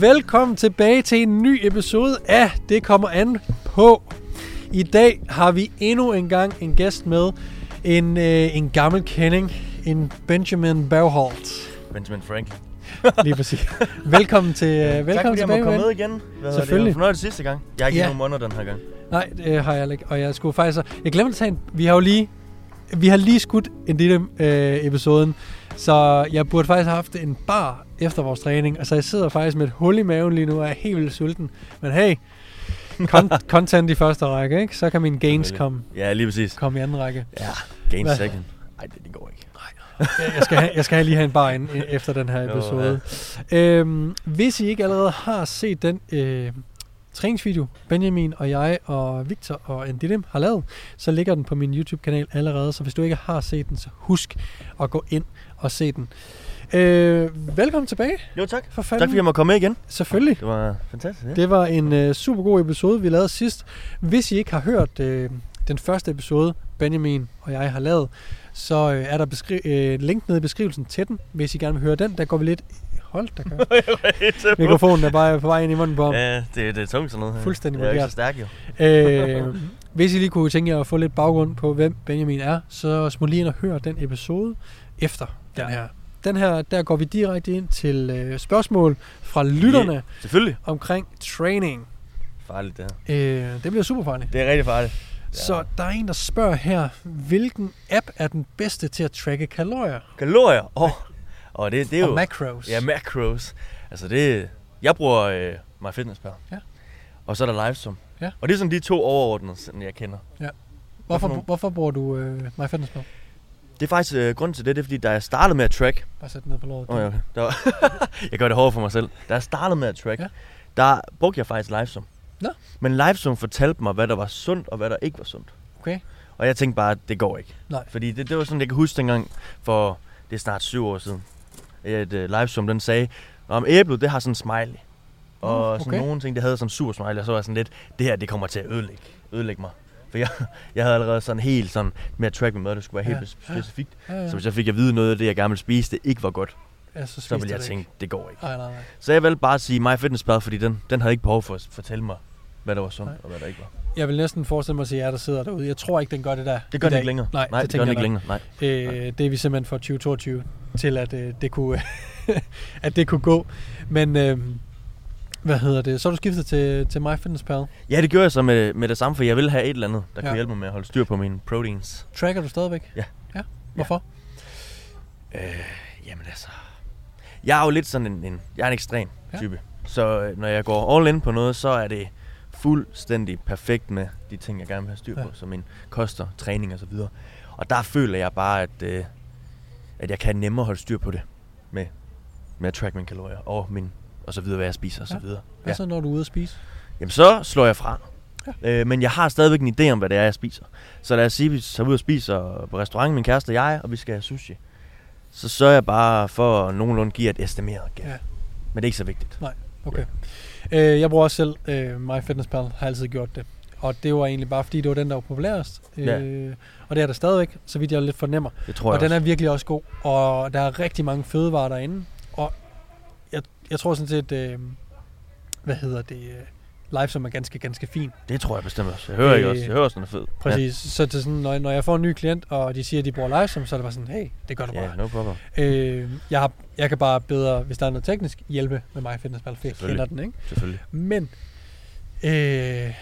Velkommen tilbage til en ny episode af Det kommer an på. I dag har vi endnu en gang en gæst med. En, øh, en gammel kending. En Benjamin Bauholt. Benjamin Franklin. Lige præcis. Velkommen til øh, velkommen tak fordi tilbage, jeg må komme med igen. Hvad Selvfølgelig. Det var det sidste gang. Jeg har ikke Ja. ja. nogen måneder den her gang. Nej, det har jeg ikke. Og jeg skulle faktisk... Jeg glemte at tage en... Vi har jo lige... Vi har lige skudt en lille øh, episoden, så jeg burde faktisk have haft en bar efter vores træning. Altså, jeg sidder faktisk med et hul i maven lige nu og er helt vildt sulten. Men hey, con- content i første række, ikke? Så kan min gains komme, Ja, lige præcis. komme i anden række. Ja, gain Hvad? second. Nej, det, det går ikke. Jeg jeg skal, have, jeg skal have lige have en bar ind, efter den her Jo, episode. øhm, hvis I ikke allerede har set den øh, træningsvideo, Benjamin og jeg og Victor og Ndidim har lavet, så ligger den på min YouTube-kanal allerede. Så hvis du ikke har set den, så husk at gå ind og se den. Øh, velkommen tilbage, Jo, tak. for Tak fanden. fordi jeg må komme med igen. Selvfølgelig. Det var fantastisk. Ja. Det var en øh, super god episode, vi lavede sidst. Hvis I ikke har hørt øh, den første episode, Benjamin og jeg har lavet, så øh, er der beskri- øh, link nede i beskrivelsen til den, hvis I gerne vil høre den. Der går vi lidt... Hold da gør. Mikrofonen er bare på vej ind i munden på ham. Ja, det, det er tungt sådan noget her. Fuldstændig Jeg er ikke så stærk jo. øh, hvis I lige kunne tænke jer at få lidt baggrund på, hvem Benjamin er, så smut lige ind og hør den episode efter den Ja. her. Den her, der går vi direkte ind til øh, spørgsmål fra lytterne Ja, selvfølgelig. omkring training. Farligt det her. Øh, det bliver super farligt. Det er rigtig farligt. Så der er en, der spørger her, hvilken app er den bedste til at tracke kalorier Kalorier. Åh, oh. Oh, det, det er og jo... macros? Ja, macros. Altså det... Jeg bruger øh, MyFitnessPal. Ja. Og så er der Livesum. Ja. Og det er sådan de to overordnede, sådan jeg kender. hvorfor, nogle? hvorfor bruger du øh, MyFitnessPal? Det er faktisk øh, grund til det, det er fordi, da jeg startede med at track, Bare sæt ned på låret. Oh, ja, okay. Der var jeg gør det hårdt for mig selv. Da jeg startede med at track, Ja. ja. der brugte jeg faktisk Livesum. Nå. Men Livesum fortalte mig, hvad der var sundt og hvad der ikke var sundt. Okay. Og jeg tænkte bare, at det går ikke. Nej. Fordi det, det var sådan, jeg kan huske dengang, for det er snart syv år siden, at uh, Livesum den sagde, om æblet, det har sådan en smiley. Og Nå, sådan okay. nogle ting, det havde sådan en sur smiley, og så var jeg sådan lidt, det her, det kommer til at ødelægge, ødelægge mig. For jeg, jeg havde allerede sådan helt sådan, med at track min mad, det skulle være Ja. helt specifikt. Ja, ja. Så hvis jeg fik at vide noget af det, jeg gerne ville spise, det ikke var godt, ja, så, så ville jeg det tænke, det går ikke. Ikke. Nej, nej, nej. Så jeg valgte bare at sige MyFitnessPal, fordi den, den havde ikke behov for at fortælle mig, hvad der var sundt Nej. og hvad der ikke var. Jeg vil næsten forestille mig at sige, jer, der sidder derude. Jeg tror ikke, den gør det der. Det gør den ikke længere. Nej, Nej det, det, gør den ikke længere. Nej. Øh, det er vi simpelthen fra 2022 til, at øh, det kunne at det kunne gå. Men øh, hvad hedder det? Så du skiftet til, til MyFitnessPal. Ja, det gjorde jeg så med, med det samme, for jeg ville have et eller andet, der Ja. kunne hjælpe mig med at holde styr på mine proteins. Tracker du stadigvæk? Ja. Ja? Hvorfor? Øh, jamen altså... Jeg er jo lidt sådan en, en jeg er en ekstrem Ja. type. Så øh, når jeg går all in på noget, så er det fuldstændig perfekt med de ting, jeg gerne vil have styr på, Ja. ja. som min koster, træning og så videre. Og der føler jeg bare, at, øh, at jeg kan nemmere holde styr på det med, med at track mine kalorier og min og så videre, hvad jeg spiser og så Ja. videre. Hvad så, når du er ude at spise? Jamen så slår jeg fra. Ja. Øh, men jeg har stadigvæk en idé om, hvad det er, jeg spiser. Så lad os sige, at vi tager ud og spiser på restaurant, min kæreste og jeg, og vi skal have sushi. Så sørger jeg bare for at nogenlunde give et estimeret gæld. Ja. Ja. Men det er ikke så vigtigt. Okay. Øh, jeg bruger også selv øh, MyFitnessPal, har altid gjort det. Og det var egentlig bare, fordi det var den, der var populærest. Ja. Øh, og det er der stadigvæk, så vidt jeg lidt fornemmer. Det tror og jeg den er også. virkelig også god. Og der er rigtig mange fødevarer derinde. Og jeg, jeg tror sådan set, øh, hvad hedder det, øh, live som er ganske, ganske fin. Det tror jeg bestemt også. Jeg hører ikke Øh, også. Jeg hører den er fed. Præcis. Ja. Så det er sådan, når, når jeg får en ny klient, og de siger, at de bruger live som, så er det bare sådan, hey, det gør du bare. ja no problem. Øh, jeg, har, jeg kan bare bedre, hvis der er noget teknisk, hjælpe med mig MyFitnessPal, for jeg kender den, ikke? Selvfølgelig. Men øh,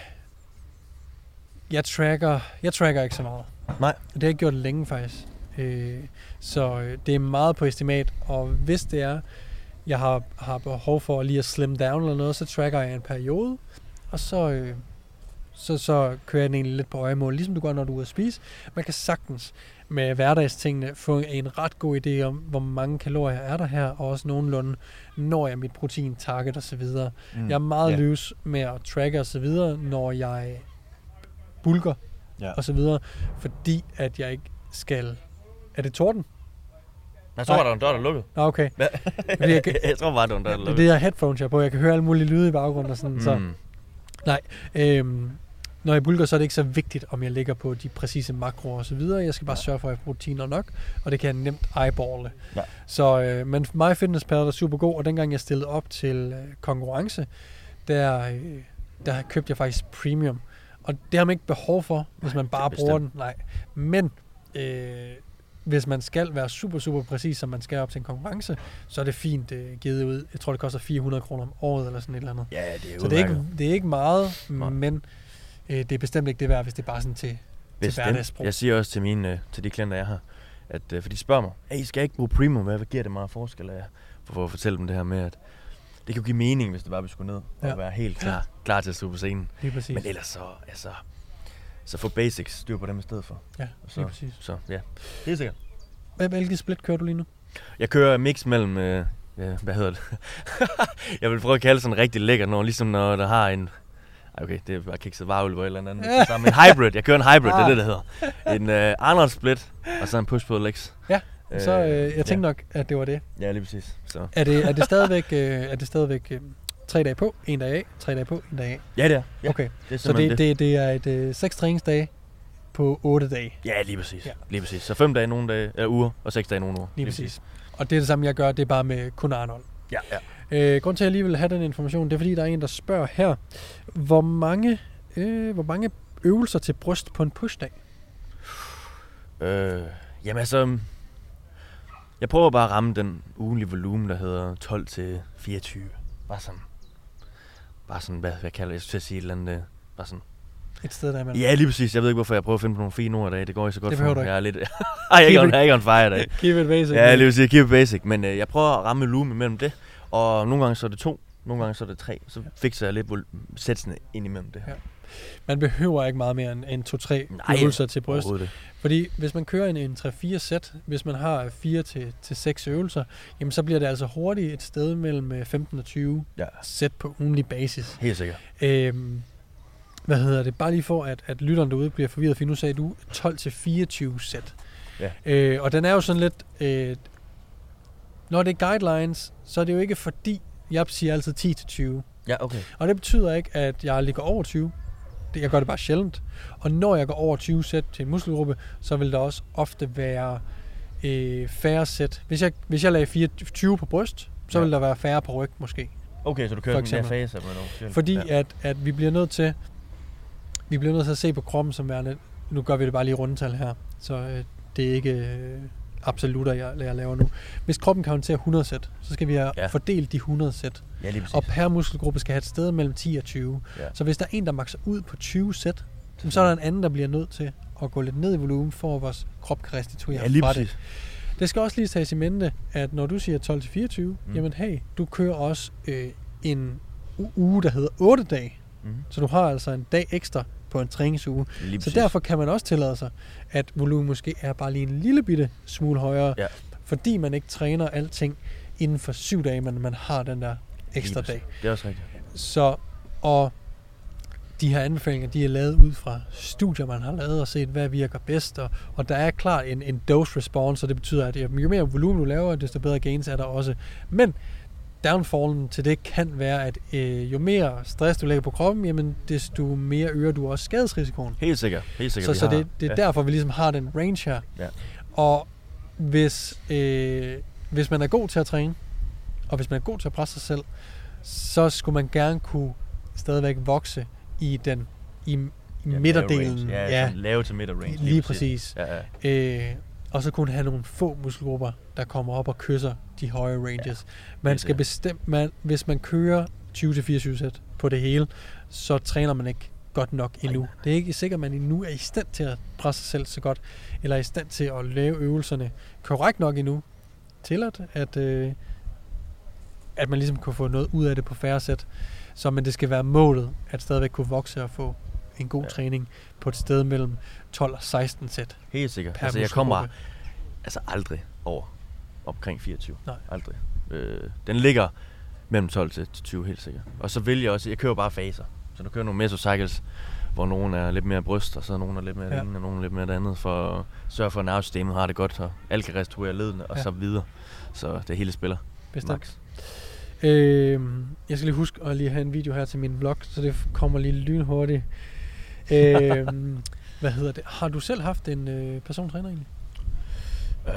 jeg tracker, jeg tracker ikke så meget. Nej. Det har jeg gjort længe faktisk. Øh, så øh, det er meget på estimat, og hvis det er, jeg har, har behov for lige at slim down eller noget, så tracker jeg en periode, og så, øh, så, så kører jeg den egentlig lidt på øjemål, ligesom du gør, når du er ude at spise. Man kan sagtens med hverdagstingene få en ret god idé om, hvor mange kalorier er der her, og også nogenlunde når jeg mit protein target og så videre. Mm. Jeg er meget ja. løs med at tracke og så videre, når jeg bulker så videre, fordi at jeg ikke skal... Er det torden? Jeg tror, Nej. der var en dør, der lukkede. Nå, okay. Jeg kan- jeg tror bare, det var en dør, der er lukkede. det her headphones, jeg har på. Jeg kan høre alle mulige lyde i baggrunden og sådan. Mm. Så, Mm. øhm, når jeg bulker, så er det ikke så vigtigt, om jeg ligger på de præcise makroer og så videre. Jeg skal bare Ja. sørge for, at jeg har proteiner nok, og det kan jeg nemt eyeballe. Ja. Så, øh, men MyFitnessPal er super god, og dengang jeg stillede op til øh, konkurrence, der, øh, der købte jeg faktisk premium. Og det har man ikke behov for, hvis man bare er bruger den. Nej. Men øh, hvis man skal være super, super præcis, som man skal op til en konkurrence, så er det fint øh, givet ud. Jeg tror, det koster 400 kroner om året eller sådan et eller andet. Ja, det er Så det er, ikke, det er ikke meget, Nej. men øh, det er bestemt ikke det værd, hvis det er bare sådan til, Hvis til hverdagsbrug. jeg siger også til mine, øh, til de klienter, jeg har, at, øh, for de spørger mig, hey, skal jeg ikke bruge premium? Hvad, hvad giver det meget forskel af? For, for at fortælle dem det her med, at det kan jo give mening, hvis det bare vil skulle ned og Ja. være helt klar, klar til at stå på scenen. Lige præcis. Men ellers så, altså, så få basics, styr på dem i stedet for. ja, så, lige præcis. så ja, det er sikkert. Hvilket split kører du lige nu? Jeg kører mix mellem, øh, ja, hvad hedder det? jeg vil prøve at kalde det sådan rigtig lækkert, når, ligesom når der har en, okay, det er bare kikset varulv eller andet. Ja. Sammen. En hybrid, jeg kører en hybrid, det er Ah. det, det hedder. En øh, Arnold split, og så en push pull legs. Ja, Så øh, jeg tænkte ja. nok, at det var det. Ja, lige præcis. Så. Er det, er det stadigvæk, øh, er det stadigvæk øh, tre dage på, en dag af, tre dage på, en dag af? Ja, det er. Ja, Okay, det er så det, det, det er et øh, seks træningsdage på otte dage. Ja, lige præcis. Ja. Lige præcis. Så fem dage nogle dage, eller uger, og seks dage nogle uger. Lige præcis. Og det er det samme, jeg gør, det er bare med kun Arnold. Ja, ja. Øh, grund til, at jeg lige vil have den information, det er fordi, der er en, der spørger her, hvor mange, øh, hvor mange øvelser til bryst på en pushdag? Øh, jamen altså, jeg prøver bare at ramme den ugenlige volumen, der hedder 12 til 24. Bare sådan, bare sådan, hvad, hvad kalder jeg, jeg skulle til at sige et eller andet, øh, bare sådan. Et sted, der er imellem. Ja, lige præcis. Jeg ved ikke, hvorfor jeg prøver at finde på nogle fine ord i dag. Det går ikke så godt Det for mig. Jeg er lidt... Ej, jeg er ikke on, er fire i dag. Keep it basic. Ja, lige præcis. Keep it basic. Men øh, jeg prøver at ramme volumen imellem det. Og nogle gange så er det to, nogle gange så er det tre. Så fikser jeg lidt sætsene ind imellem det. Ja. Man behøver ikke meget mere end, end 2-3 Nej, øvelser til bryst. Fordi hvis man kører en, en 3-4 sæt, hvis man har 4 til, til 6 øvelser, jamen så bliver det altså hurtigt et sted mellem øh, 15 og 20 Ja, sæt på ugenlig basis. helt sikkert. Øhm, hvad hedder det? Bare lige for, at, at lytteren derude bliver forvirret, for nu sagde du 12 til 24 sæt. Ja. Øh, og den er jo sådan lidt... Øh, når det er guidelines, så er det jo ikke fordi, jeg siger altid 10 til 20. Ja, okay. Og det betyder ikke, at jeg aldrig går over 20. Det, jeg gør det bare sjældent. Og når jeg går over 20 sæt til en muskelgruppe, så vil der også ofte være øh, færre sæt. Hvis jeg, hvis jeg lagde 24 på bryst, så Ja. vil der være færre på ryg måske. Okay, så du kører den der fase med noget. Fordi ja. at, at vi bliver nødt til vi bliver nødt til at se på kroppen som værende, nu gør vi det bare lige rundetal her, så øh, det er ikke øh, absolutter, jeg, jeg laver nu. Hvis kroppen kan håndtere 100 sæt, så skal vi have Ja. fordelt de 100 sæt. Ja. Og per muskelgruppe skal have et sted mellem 10 og 20. Ja. Så hvis der er en, der makser ud på 20 sæt, så er der en anden, der bliver nødt til at gå lidt ned i volumen, for at vores krop kan restituere Ja, lige fra det. Det skal også lige tages i mente, at når du siger 12-24, Mm. jamen hey, du kører også øh, en uge, der hedder 8 dage. Mm. Så du har altså en dag ekstra på en træningsuge. Lige Så præcis. derfor kan man også tillade sig, at volumen måske er bare lige en lille bitte smule højere, Ja. fordi man ikke træner alting inden for syv dage, men man har den der ekstra dag. Det er også rigtigt. Så, og de her anbefalinger, de er lavet ud fra studier, man har lavet og set, hvad virker bedst. Og, og der er klart en, en dose response, og det betyder, at jo mere volumen du laver, desto bedre gains er der også. Men downfallen til det kan være, at øh, jo mere stress du lægger på kroppen, jamen desto mere øger du også skadesrisikoen. Helt sikkert. Helt sikkert. Så, så det, det er ja. derfor, vi ligesom har den range her. Ja. Og hvis, øh, hvis man er god til at træne, og hvis man er god til at presse sig selv, så skulle man gerne kunne stadigvæk vokse i den i, i Ja, midterdelen. Ja, ja. lave til midt range. lige præcis. Ja, ja. Øh, og så kunne have nogle få muskelgrupper, der kommer op og kysser de høje ranges. Man helt skal bestemme, man, hvis man kører 20-24 sæt på det hele, så træner man ikke godt nok endnu. Det er ikke sikkert, at man endnu er i stand til at presse sig selv så godt, eller er i stand til at lave øvelserne korrekt nok endnu, til at, at, øh, at man ligesom kunne få noget ud af det på færre sæt. Så men det skal være målet, at stadigvæk kunne vokse og få en god Ja. ja. træning på et sted mellem 12 og 16 sæt Helt sikkert. Altså, jeg kommer altså aldrig over omkring 24. Nej. Aldrig. Øh, den ligger mellem 12 til 20 helt sikkert. Og så vil jeg også, jeg kører bare faser. Så du kører nogle mesocycles, hvor nogen er lidt mere bryst, og så er nogen er lidt mere Ja. ene, og nogen er lidt mere det andet, for at sørge for, at nervesystemet har det godt, og alt kan restaurere ledene, og Ja. så videre. Så det hele spiller. Bestemt. Max. Øh, jeg skal lige huske at lige have en video her til min vlog, så det kommer lige lynhurtigt. øh, hvad hedder det? Har du selv haft en øh, persontræner egentlig? Øh,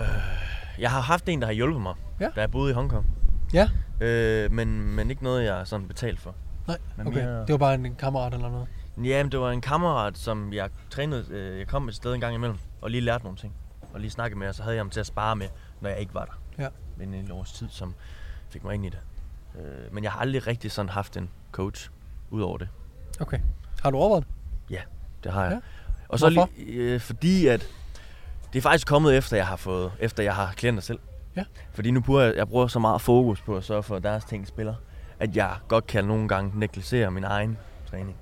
jeg har haft en, der har hjulpet mig, Ja. da jeg boede i Hongkong. Ja. Øh, men, men ikke noget, jeg har sådan betalt for. Nej, Men okay. mere- Det var bare en, en kammerat eller noget. Jamen, det var en kammerat, som jeg trænede, øh, jeg kom et sted en gang imellem, og lige lærte nogle ting. Og lige snakkede med, og så havde jeg ham til at spare med, når jeg ikke var der. Ja. Men en års tid, som fik mig ind i det. Øh, men jeg har aldrig rigtig sådan haft en coach, ud over det. Okay. Har du overvejet det? Det har jeg. Ja. Og så Hvorfor? lige, øh, fordi at det er faktisk kommet efter jeg har fået, efter jeg har klienter selv. Ja. Fordi nu bruger jeg, jeg bruger så meget fokus på at sørge for, at deres ting spiller, at jeg godt kan nogle gange negligere min egen træning.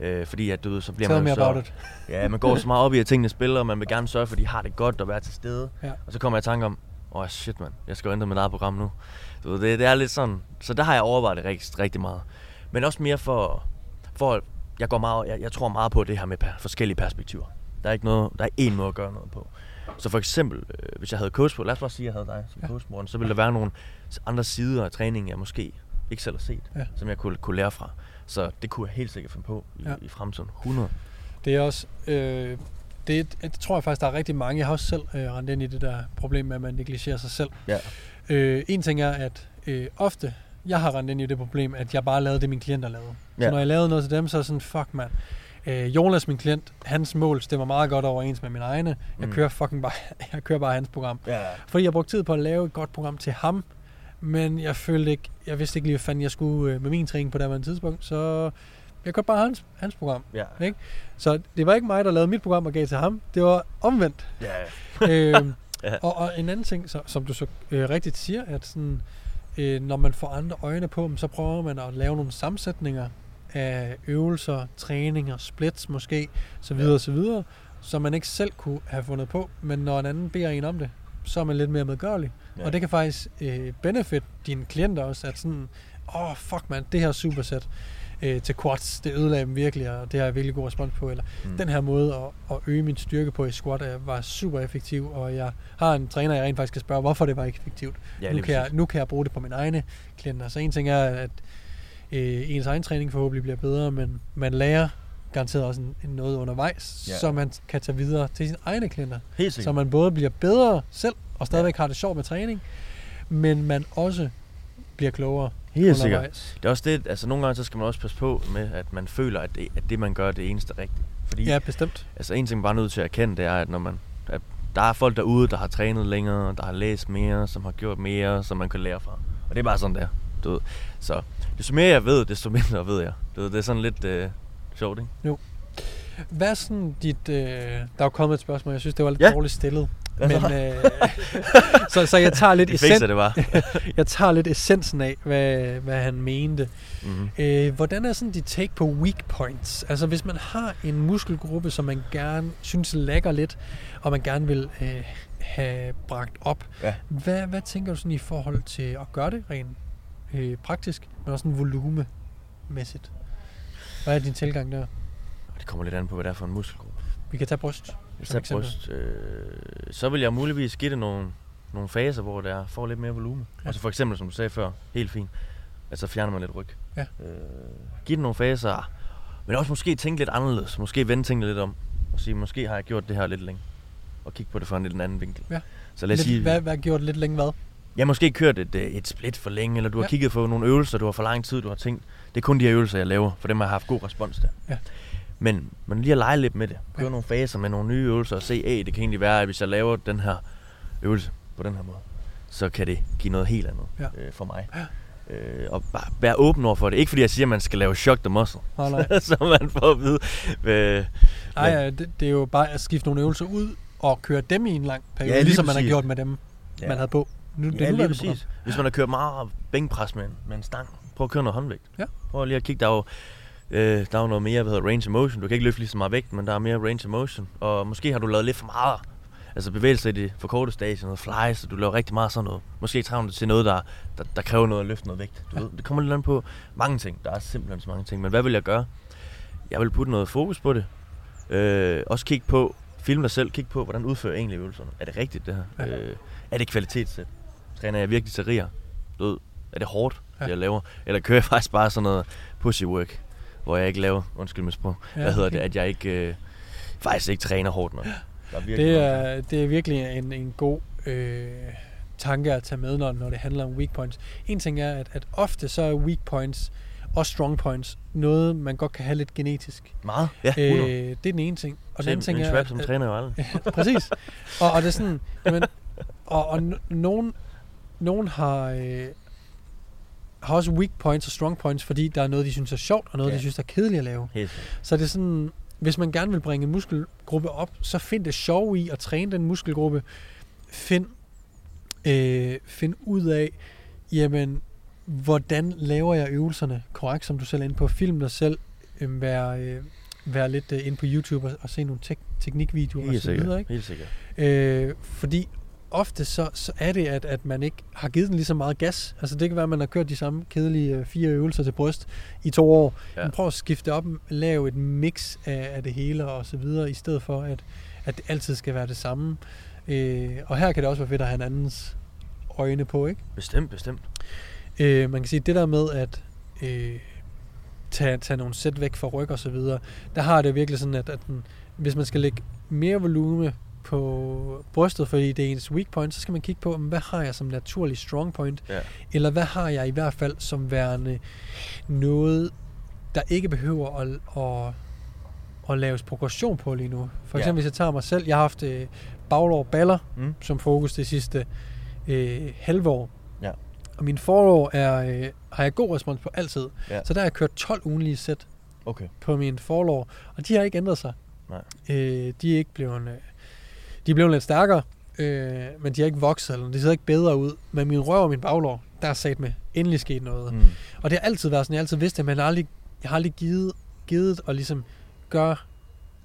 Øh, fordi at du ved, så bliver Tell man jo så, about it. Ja, man går så meget op i, at tingene spiller, og man vil gerne sørge for, at de har det godt og være til stede. Ja. Og så kommer jeg i tanke om, åh oh, shit mand, jeg skal jo ændre mit eget program nu. Du ved, det, det er lidt sådan, så der har jeg overvejet det rigtig, rigtig meget. Men også mere for, for jeg, går meget, jeg, jeg tror meget på det her med per, forskellige perspektiver. Der er ikke noget, der er én måde at gøre noget på. Så for eksempel, øh, hvis jeg havde coach på, lad os bare sige, at jeg havde dig som Ja. coach, Morten, så ville der være nogle andre sider af træningen, jeg måske ikke selv har set, Ja. som jeg kunne, kunne lære fra. Så det kunne jeg helt sikkert finde på i, Ja. i fremtiden. 100. Det er også... Øh, det, det tror jeg faktisk, der er rigtig mange. Jeg har også selv øh, rendt ind i det der problem med, at man negligerer sig selv. Ja. Øh, en ting er, at øh, ofte, jeg har rendt ind i det problem, at jeg bare lavede det, min klienter lavede. Så Ja. når jeg lavede noget til dem, så er jeg sådan, fuck mand. Øh, Jonas, min klient, hans mål stemmer meget godt overens med mine egne. Jeg Mm. kører fucking bare, jeg kører bare hans program. Ja. Fordi jeg brugte tid på at lave et godt program til ham, men jeg følte ikke, jeg vidste ikke lige, hvad fanden jeg skulle øh, med min træning på det her tidspunkt, så jeg kørte bare hans, hans program. Ja. Så det var ikke mig, der lavede mit program og gav til ham. Det var omvendt. Ja. øhm, Ja. og, og en anden ting, så, som du så øh, rigtigt siger, at sådan, øh, når man får andre øjne på dem, så prøver man at lave nogle sammensætninger af øvelser, træninger, splits måske, så videre, ja. så videre, som man ikke selv kunne have fundet på, men når en anden beder en om det, så er man lidt mere medgørlig. Ja. Og det kan faktisk øh, benefit dine klienter også, at sådan, åh oh, fuck man, det her supersæt øh, til quads, det ødelagde dem virkelig, og det har jeg virkelig god respons på, eller Mm. den her måde at, at øge min styrke på i squat øh, var super effektiv, og jeg har en træner, jeg rent faktisk skal spørge, hvorfor det var ikke effektivt. Ja, nu, kan jeg, nu kan jeg bruge det på mine egne klienter. Så en ting er, at øh, ens egen træning forhåbentlig bliver bedre, men man lærer garanteret også en, en noget undervejs, Ja. så man kan tage videre til sine egne klienter. Helt Så man både bliver bedre selv, og stadigvæk har det sjovt med træning, men man også bliver klogere Helt sikkert. undervejs. Det er også det, altså nogle gange så skal man også passe på med, at man føler, at det, at det man gør, er det eneste rigtige. Fordi Ja, bestemt. altså en ting, man bare er nødt til at erkende, det er, at når man, at der er folk derude, der har trænet længere, der har læst mere, som har gjort mere, som man kan lære fra. Og det er bare sådan der. Du ved. Så desto mere jeg ved, desto mindre ved jeg. Du ved, det er sådan lidt øh, sjovt, ikke? Hvad er sådan dit... Øh, der er jo kommet et spørgsmål, jeg synes, det var lidt Ja. dårligt stillet. Hvad Men, så? øh, så, så jeg tager lidt essen, det bare. jeg tager lidt essensen af, hvad, hvad han mente. mm-hmm. Øh, hvordan er sådan dit take på weak points? Altså hvis man har en muskelgruppe, som man gerne synes lækker lidt, og man gerne vil øh, have bragt op, Ja. hvad, hvad tænker du sådan i forhold til at gøre det rent øh, praktisk, men også en volumemæssigt? Hvad er din tilgang der? Det kommer lidt an på, hvad det er for en muskelgruppe. Vi kan tage bryst. Hvis som der er eksempel. bryst, øh, så vil jeg muligvis give det nogle, nogle faser, hvor der får lidt mere volumen. Ja. Altså for eksempel, som du sagde før, helt fint. Altså fjerner man lidt ryg. Ja. Øh, giv det nogle faser, men også måske tænke lidt anderledes. Måske vende tingene lidt om. Og sige, måske har jeg gjort det her lidt længe. Og kigge på det fra en lidt anden vinkel. Ja. Så lad os Lidt, sige, hvad, hvad gjort lidt længe hvad? Jeg har måske kørt et, øh, et split for længe, eller du har Ja. ja. kigget på nogle øvelser, du har for lang tid, du har tænkt, det er kun de her øvelser, jeg laver, for dem har jeg haft god respons der. Ja. Men, men lige at lege lidt med det. Prøve Ja. ja. nogle faser med nogle nye øvelser og se, at det kan egentlig være, at hvis jeg laver den her øvelse på den her måde, så kan det give noget helt andet Ja. øh, for mig. Ja. Øh, og bare være åben over for det. Ikke fordi jeg siger, at man skal lave shock the muscle, Nej, nej. så man får at vide. Øh, Nej, ja, det, det er jo bare at skifte nogle øvelser ud og køre dem i en lang periode, Ja, lige ligesom man har præcis. gjort med dem, ja. man havde på. Nu, det ja, lige nuværende program. præcis. Hvis man har kørt meget bænkpres med en, med en stang, prøv at køre noget håndvægt. Ja. Prøv lige at kigge, der er jo, øh, der er jo noget mere, hvad hedder range of motion. Du kan ikke løfte lige så meget vægt, men der er mere range of motion. Og måske har du lavet lidt for meget altså bevægelser i det forkorte stadie, noget fly, så du laver rigtig meget sådan noget. Måske træner du til noget, der, der, der kræver noget at løfte noget vægt. Du Ja. ved, det kommer lidt an på mange ting. Der er simpelthen så mange ting. Men hvad vil jeg gøre? Jeg vil putte noget fokus på det. Øh, også kigge på, film dig selv, kig på, hvordan udfører egentlig øvelserne. Er det rigtigt det her? Ja. Øh, er det kvalitetssæt? Træner jeg virkelig til riger? Du ved, er det hårdt, Ja. det jeg laver? Eller kører jeg faktisk bare sådan noget pussy work? hvor jeg ikke laver, undskyld med sprog, Ja, hvad hedder okay. det, at jeg ikke, øh, faktisk ikke træner hårdt nok. Er Det er, det er virkelig en, en god øh, tanke at tage med, når, når det handler om weak points. En ting er, at, at ofte så er weak points og strong points noget, man godt kan have lidt genetisk. Meget? Ja, Øh, 100. det er den ene ting. Og den anden ting en er, trap, som at, træner jo aldrig. præcis. Og, og det er sådan, jamen, og, og nogen, nogen har, øh, har også weak points og strong points, fordi der er noget, de synes er sjovt, og noget, Ja. de synes er kedeligt at lave. Helt. Så det er sådan, hvis man gerne vil bringe en muskelgruppe op, så find det sjov i at træne den muskelgruppe. Find, øh, find ud af, jamen, hvordan laver jeg øvelserne korrekt, som du selv er inde på. Film dig selv, øh, vær, øh, vær lidt øh, inde på YouTube og, og se nogle tek- teknikvideoer og Helt så videre. Ikke? Helt sikkert. Øh, fordi ofte så, så er det, at, at man ikke har givet den lige så meget gas. Altså det kan være, at man har kørt de samme kedelige øh, fire øvelser til bryst i to år. Ja. Ja. Men prøv at skifte op, lave et mix af, af det hele og så videre, i stedet for, at, at det altid skal være det samme. Øh, og her kan det også være fedt at have en andens øjne på, ikke? Bestemt, bestemt. Øh, man kan sige, det der med at øh, tage, tage nogle sæt væk fra ryg og så videre, der har det virkelig sådan, at, at den, hvis man skal lægge mere volume på brystet, fordi det er ens weak point, så skal man kigge på, hvad har jeg som naturlig strong point, Ja. eller hvad har jeg i hvert fald som værende noget, der ikke behøver at, at, at laves progression på lige nu. For Ja. eksempel hvis jeg tager mig selv, jeg har haft øh, baglår baller Mm. som fokus det sidste øh, halve år. Ja. Og min forår er, øh, har jeg god respons på altid. Ja. Så der har jeg kørt 12 ugenlige sæt Okay. på min forår, og de har ikke ændret sig. Nej. Øh, de er ikke blevet, øh, de blevet lidt stærkere, øh, men de har ikke vokset, eller de ser ikke bedre ud. Men min røv og min baglår, der er sat med endelig sket noget. Mm. Og det har altid været sådan, jeg har altid vidst det, men jeg har aldrig, jeg har aldrig givet, givet at ligesom gøre,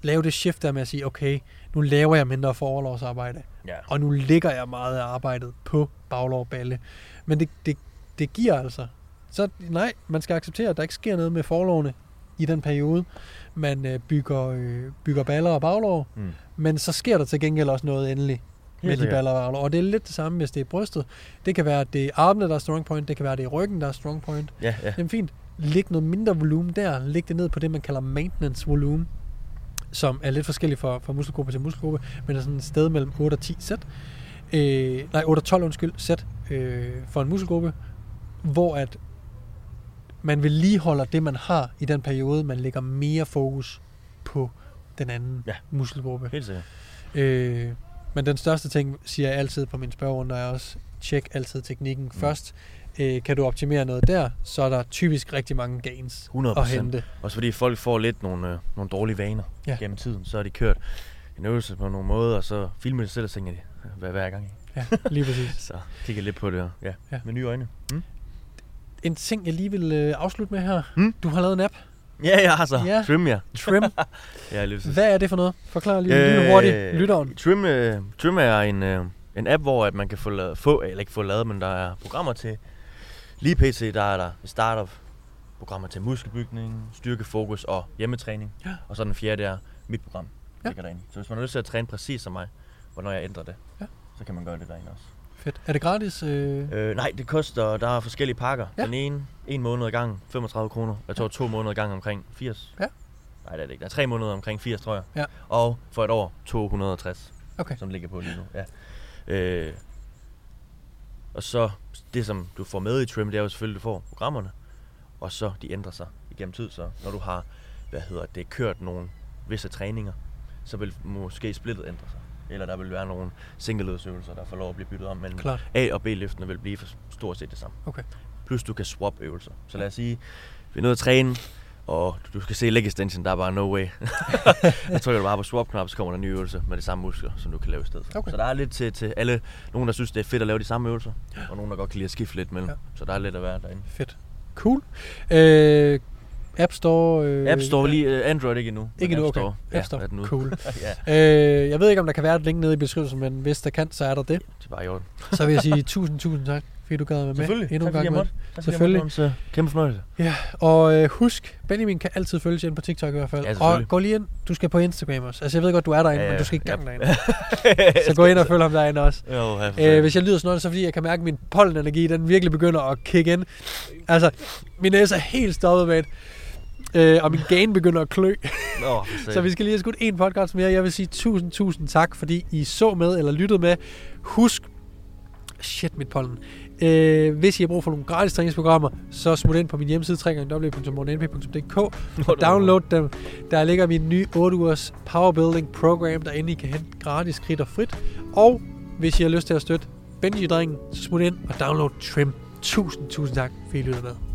lave det shift der med at sige, okay, nu laver jeg mindre forlovsarbejde, Ja. og nu ligger jeg meget af arbejdet på baglår og balle. Men det, det, det giver altså. Så nej, man skal acceptere, at der ikke sker noget med forlovene i den periode. Man øh, bygger, øh, bygger baller og baglår, Mm. men så sker der til gengæld også noget endelig med de baller og baglår. Og det er lidt det samme, hvis det er brystet. Det kan være, at det er armene, der er strong point. Det kan være, at det er ryggen, der er strong point. Ja, ja. Jamen fint. Læg noget mindre volumen der. Læg det ned på det, man kalder maintenance volumen, som er lidt forskelligt fra, fra muskelgruppe til muskelgruppe, men er sådan et sted mellem 8 og 10 sæt. Øh, nej, 8 og 12 undskyld, sæt øh, for en muskelgruppe, hvor at man vedligeholder det, man har i den periode, man lægger mere fokus på den anden Ja. muskelgruppe. Helt sikkert. Øh, men den største ting, siger jeg altid på min spørgerunde, er også, tjek altid teknikken mm. først. Øh, kan du optimere noget der, så er der typisk rigtig mange gains 100 at hente. Også fordi folk får lidt nogle, øh, nogle dårlige vaner Ja. gennem tiden. Så har de kørt en øvelse på nogle måder, og så filmer de selv og tænker de, hvad hver gang. Ja, lige præcis. Så kigger lidt på det, Ja. ja. med nye øjne. Mm? En ting, jeg lige vil øh, afslutte med her. Mm? Du har lavet en app, Ja, ja, altså. Ja. Ja. Trim, ja. Trim. ja lige. Hvad er det for noget? Forklar lige øh, lille hurtigt lytteren. Trim, øh, Trim er en, øh, en app, hvor at man kan få, lavet, få, eller ikke få lavet, men der er programmer til. Lige pt. der er der startup programmer til muskelbygning, styrkefokus og hjemmetræning. Ja. Og så den fjerde er mit program, ja. ligger derinde. Så hvis man har lyst til at træne præcis som mig, hvornår jeg ændrer det, Ja. så kan man gøre det derinde også. Fedt. Er det gratis? Øh? Øh, nej, det koster, der er forskellige pakker. Ja. Ja. Den ene, en måned ad gang, 35 kroner. Jeg tror to måneder ad gang omkring 80. Ja. Nej, det er det ikke. Der er tre måneder omkring 80, tror jeg. Ja. Og for et år, 260, Okay. som ligger på lige nu. Ja. Øh, og så, det som du får med i Trim, det er jo selvfølgelig, at du får programmerne. Og så, de ændrer sig igennem tid. Så når du har, hvad hedder det, kørt nogle visse træninger, så vil måske splittet ændre sig. Eller der vil være nogle singleledsøvelser, der får lov at blive byttet om. Men Klart. A- og B-løftene vil blive for stort set det samme. Okay. Plus du kan swap øvelser. Så lad os sige, vi er nødt til at træne, og du skal se leg extension, der er bare no way. jeg trykker du bare på swap-knap, så kommer der en ny øvelse med de samme muskler, som du kan lave i stedet. Okay. Så der er lidt til, til alle, nogen der synes, det er fedt at lave de samme øvelser, og nogen der godt kan lide at skifte lidt mellem. Ja. Så der er lidt at være derinde. Fedt. Cool. Øh, App Store? Øh, App Store lige, uh, Android ikke endnu. Ikke endnu, App okay. Store, App Store. Ja, er den ude. Cool. ja, Øh, jeg ved ikke, om der kan være et link nede i beskrivelsen, men hvis der kan, så er der det. det er bare i orden. Så vil jeg sige tusind, tusind tak, fordi du gad at være med. Selvfølgelig. Endnu en gang jeg med. måtte. Tak, Selvfølgelig. måtte, Mogens. Kæmpe fornøjelse. Ja, og øh, husk, Benjamin kan altid følge ind på TikTok i hvert fald. Ja, og gå lige ind, du skal på Instagram også. Altså jeg ved godt, du er derinde, ja, ja. men du skal i gang ja. derinde. Så gå ind og følg ham derinde også. Jo, ja, Øh, hvis jeg lyder sådan noget, så fordi, jeg kan mærke, at min pollenenergi, den virkelig begynder at kicke ind. Altså, min næse er helt stoppet med Øh, og min gain begynder at klø. Nå, Så vi skal lige have skudt en podcast mere. Jeg vil sige tusind, tusind tak, fordi I så med eller lyttede med. Husk, shit mit pollen. Øh, hvis I har brug for nogle gratis træningsprogrammer, så smut ind på min hjemmeside www.mornenp.dk og download dem. Der ligger min nye 8 ugers powerbuilding program, der I kan hente gratis skridt og frit. Og hvis I har lyst til at støtte Benji-drengen, så smut ind og download Trim. Tusind, tusind tak, fordi I lyttede med.